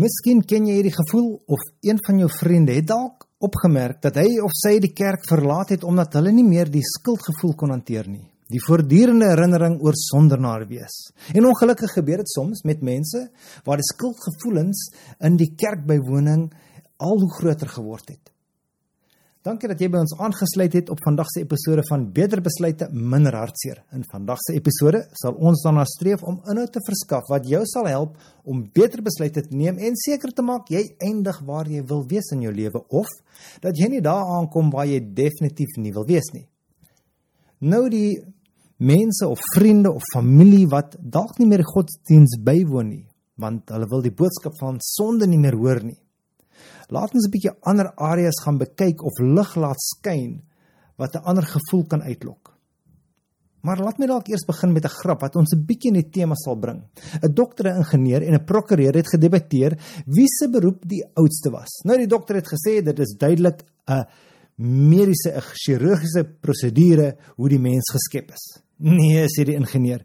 Miskien ken jy hierdie gevoel of een van jou vriende het dalk opgemerk dat hy of sy die kerk verlaat het omdat hulle nie meer die skuldgevoel kon hanteer nie. Die voortdurende herinnering oor sondernaar wees. En ongelukkig gebeur dit soms met mense waar die skuldgevoelens in die kerkbywoning al hoe groter geword het. Dankie dat jy by ons aangesluit het op vandag se episode van Beter Besluite Minder Hartseer. In vandag se episode sal ons daarna streef om inhoud te verskaf wat jou sal help om beter besluite te neem en seker te maak jy eindig waar jy wil wees in jou lewe of dat jy nie daar aankom waar jy definitief nie wil wees nie. Nou die mense of vriende of familie wat dalk nie meer godsdiens bywoon nie, want hulle wil die boodskap van sonde nie meer hoor nie. Laat ons 'n bietjie ander areas gaan bekyk of lig laat skyn wat 'n ander gevoel kan uitlok. Maar laat my dalk eers begin met 'n grap wat ons 'n bietjie in die tema sal bring. 'n Dokter, 'n ingenieur en 'n prokureur het gedebatteer wie se beroep die oudste was. Nou die dokter het gesê dit is duidelik 'n mediese 'n chirurgiese prosedure hoe die mens geskep is. Nee, sê die ingenieur.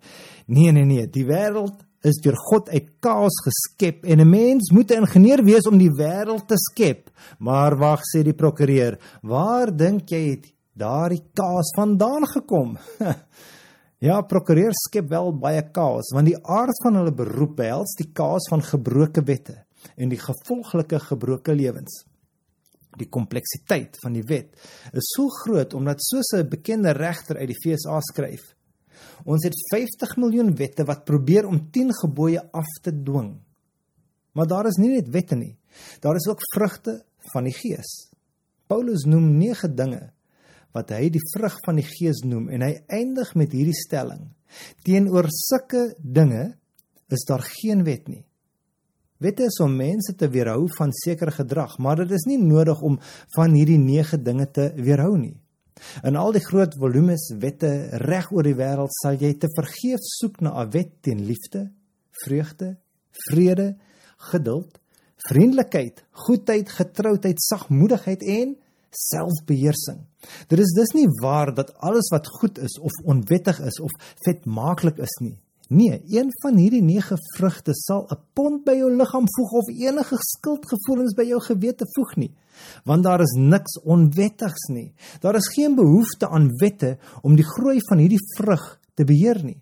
Nee, nee, nee, die wêreld is deur God uit chaos geskep en 'n mens moet 'n ingenieur wees om die wêreld te skep. Maar wag, sê die prokureur, waar dink jy het daardie chaos vandaan gekom? ja, prokureur skep wel baie chaos, want die aard van hulle beroep behels die chaos van gebroke wette en die gevolglike gebroke lewens. Die kompleksiteit van die wet is so groot omdat soos 'n bekende regter uit die FSA skryf, Ons het 50 miljoen wette wat probeer om 10 gebooie af te dwing. Maar daar is nie net wette nie. Daar is ook vrugte van die Gees. Paulus noem 9 dinge wat hy die vrug van die Gees noem en hy eindig met hierdie stelling: Teenoor sulke dinge is daar geen wet nie. Wette is om mense te weerhou van sekere gedrag, maar dit is nie nodig om van hierdie 9 dinge te weerhou nie. In al die groot volumes wette reg oor die wêreld sal jy te vergeef soek na 'n wet teen liefde, vreugde, vrede, geduld, vriendelikheid, goedheid, getroudheid, sagmoedigheid en selfbeheersing. Dit is dus nie waar dat alles wat goed is of onwettig is of vetmaaklik is nie. Nee, een van hierdie 9 vrugte sal 'n pond by jou liggaam voeg of enige skuldgevoelens by jou gewete voeg nie, want daar is niks onwettigs nie. Daar is geen behoefte aan wette om die groei van hierdie vrug te beheer nie.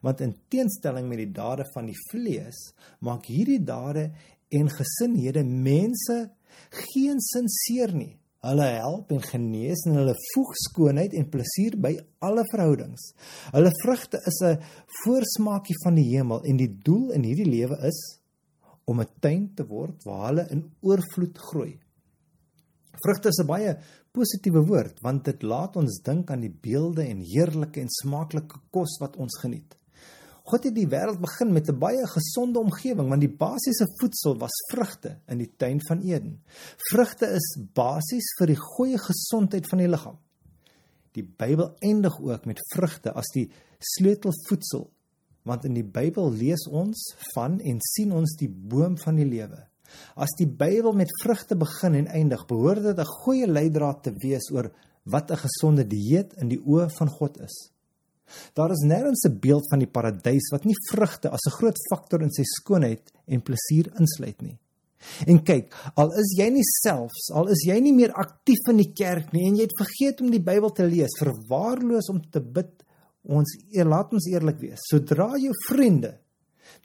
Want in teenstelling met die dade van die vlees, maak hierdie dade en gesinhede mense geen sin seer nie. Hulle help en genees en hulle voeg skoonheid en plesier by alle verhoudings. Hulle vrugte is 'n voorsmaakie van die hemel en die doel in hierdie lewe is om 'n tuin te word waar hulle in oorvloed groei. Vrugte is 'n baie positiewe woord want dit laat ons dink aan die beelde en heerlike en smaaklike kos wat ons geniet. God het die wêreld begin met 'n baie gesonde omgewing want die basiese voedsel was vrugte in die tuin van Eden. Vrugte is basies vir die goeie gesondheid van die liggaam. Die Bybel eindig ook met vrugte as die sleutelvoedsel want in die Bybel lees ons van en sien ons die boom van die lewe. As die Bybel met vrugte begin en eindig, behoort dit 'n goeie leidraad te wees oor wat 'n gesonde dieet in die oë van God is. Daar is nêrens 'n beeld van die paradys wat nie vrugte as 'n groot faktor in sy skoonheid en plesier insluit nie. En kyk, al is jy nie selfs, al is jy nie meer aktief in die kerk nie en jy het vergeet om die Bybel te lees, verwaarloos om te bid, ons laat ons eerlik wees. Sodra jou vriende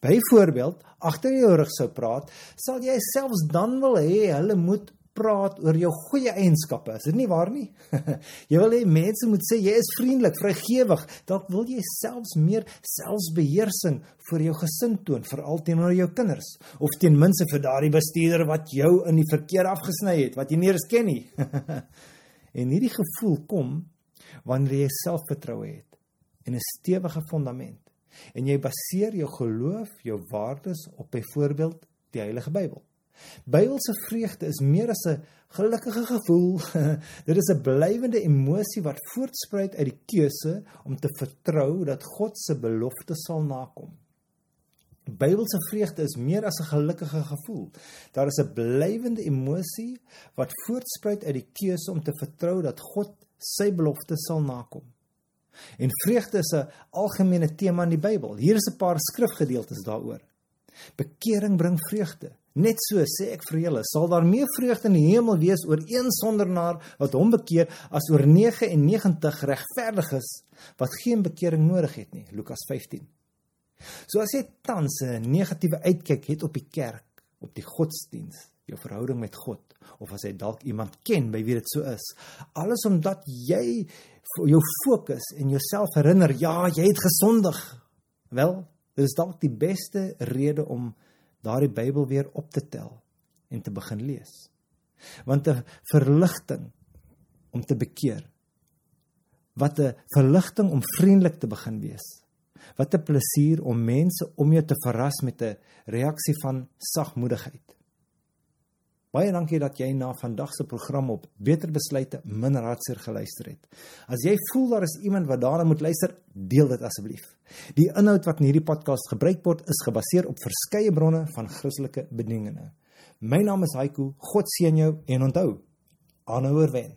byvoorbeeld agter jou rug sou praat, sal jy selfs dan wil hê hulle moet praat oor jou goeie eienskappe. Is dit nie waar nie? jy wil hê mense moet sê jy is vriendelik, vrygewig. Dalk wil jy selfs meer selfbeheersing vir jou gesin toon, veral teenoor jou kinders of ten minste vir daardie bestuurder wat jou in die verkeer afgesny het, wat jy nie eens ken nie. en hierdie gevoel kom wanneer jy selfvertroue het en 'n stewige fundament en jy baseer jou geloof, jou waardes op byvoorbeeld die Heilige Bybel. Bybelse vreugde is meer as 'n gelukkige gevoel. Dit is 'n blywende emosie wat voortspruit uit die keuse om te vertrou dat God se belofte sal nakom. Bybelse vreugde is meer as 'n gelukkige gevoel. Daar is 'n blywende emosie wat voortspruit uit die keuse om te vertrou dat God sy belofte sal nakom. En vreugde is 'n algemene tema in die Bybel. Hier is 'n paar skrifgedeeltes daaroor. Bekering bring vreugde. Net so sê ek vir julle, sal daar meer vreugde in die hemel wees oor een sondernaar wat hom bekeer as oor 99 regverdiges wat geen bekering nodig het nie. Lukas 15. So as jy tans 'n negatiewe uitkyk het op die kerk, op die godsdiens, jou verhouding met God of as jy dalk iemand ken by wie dit so is, alles omdat jy jou fokus en jouself herinner, ja, jy het gesondig. Wel, dit is dalk die beste rede om daardie Bybel weer op te tel en te begin lees. Want 'n verligting om te bekeer. Wat 'n verligting om vriendelik te begin wees. Wat 'n plesier om mense om jou te verras met 'n reaksie van sagmoedigheid. Baie dankie dat jy na vandag se program op Beter Besluite min hartseer geluister het. As jy voel daar is iemand wat daarna moet luister, deel dit asseblief. Die inhoud wat in hierdie podcast gebruik word, is gebaseer op verskeie bronne van Christelike bedieninge. My naam is Haiku. God seën jou en onthou, aanhouer wen.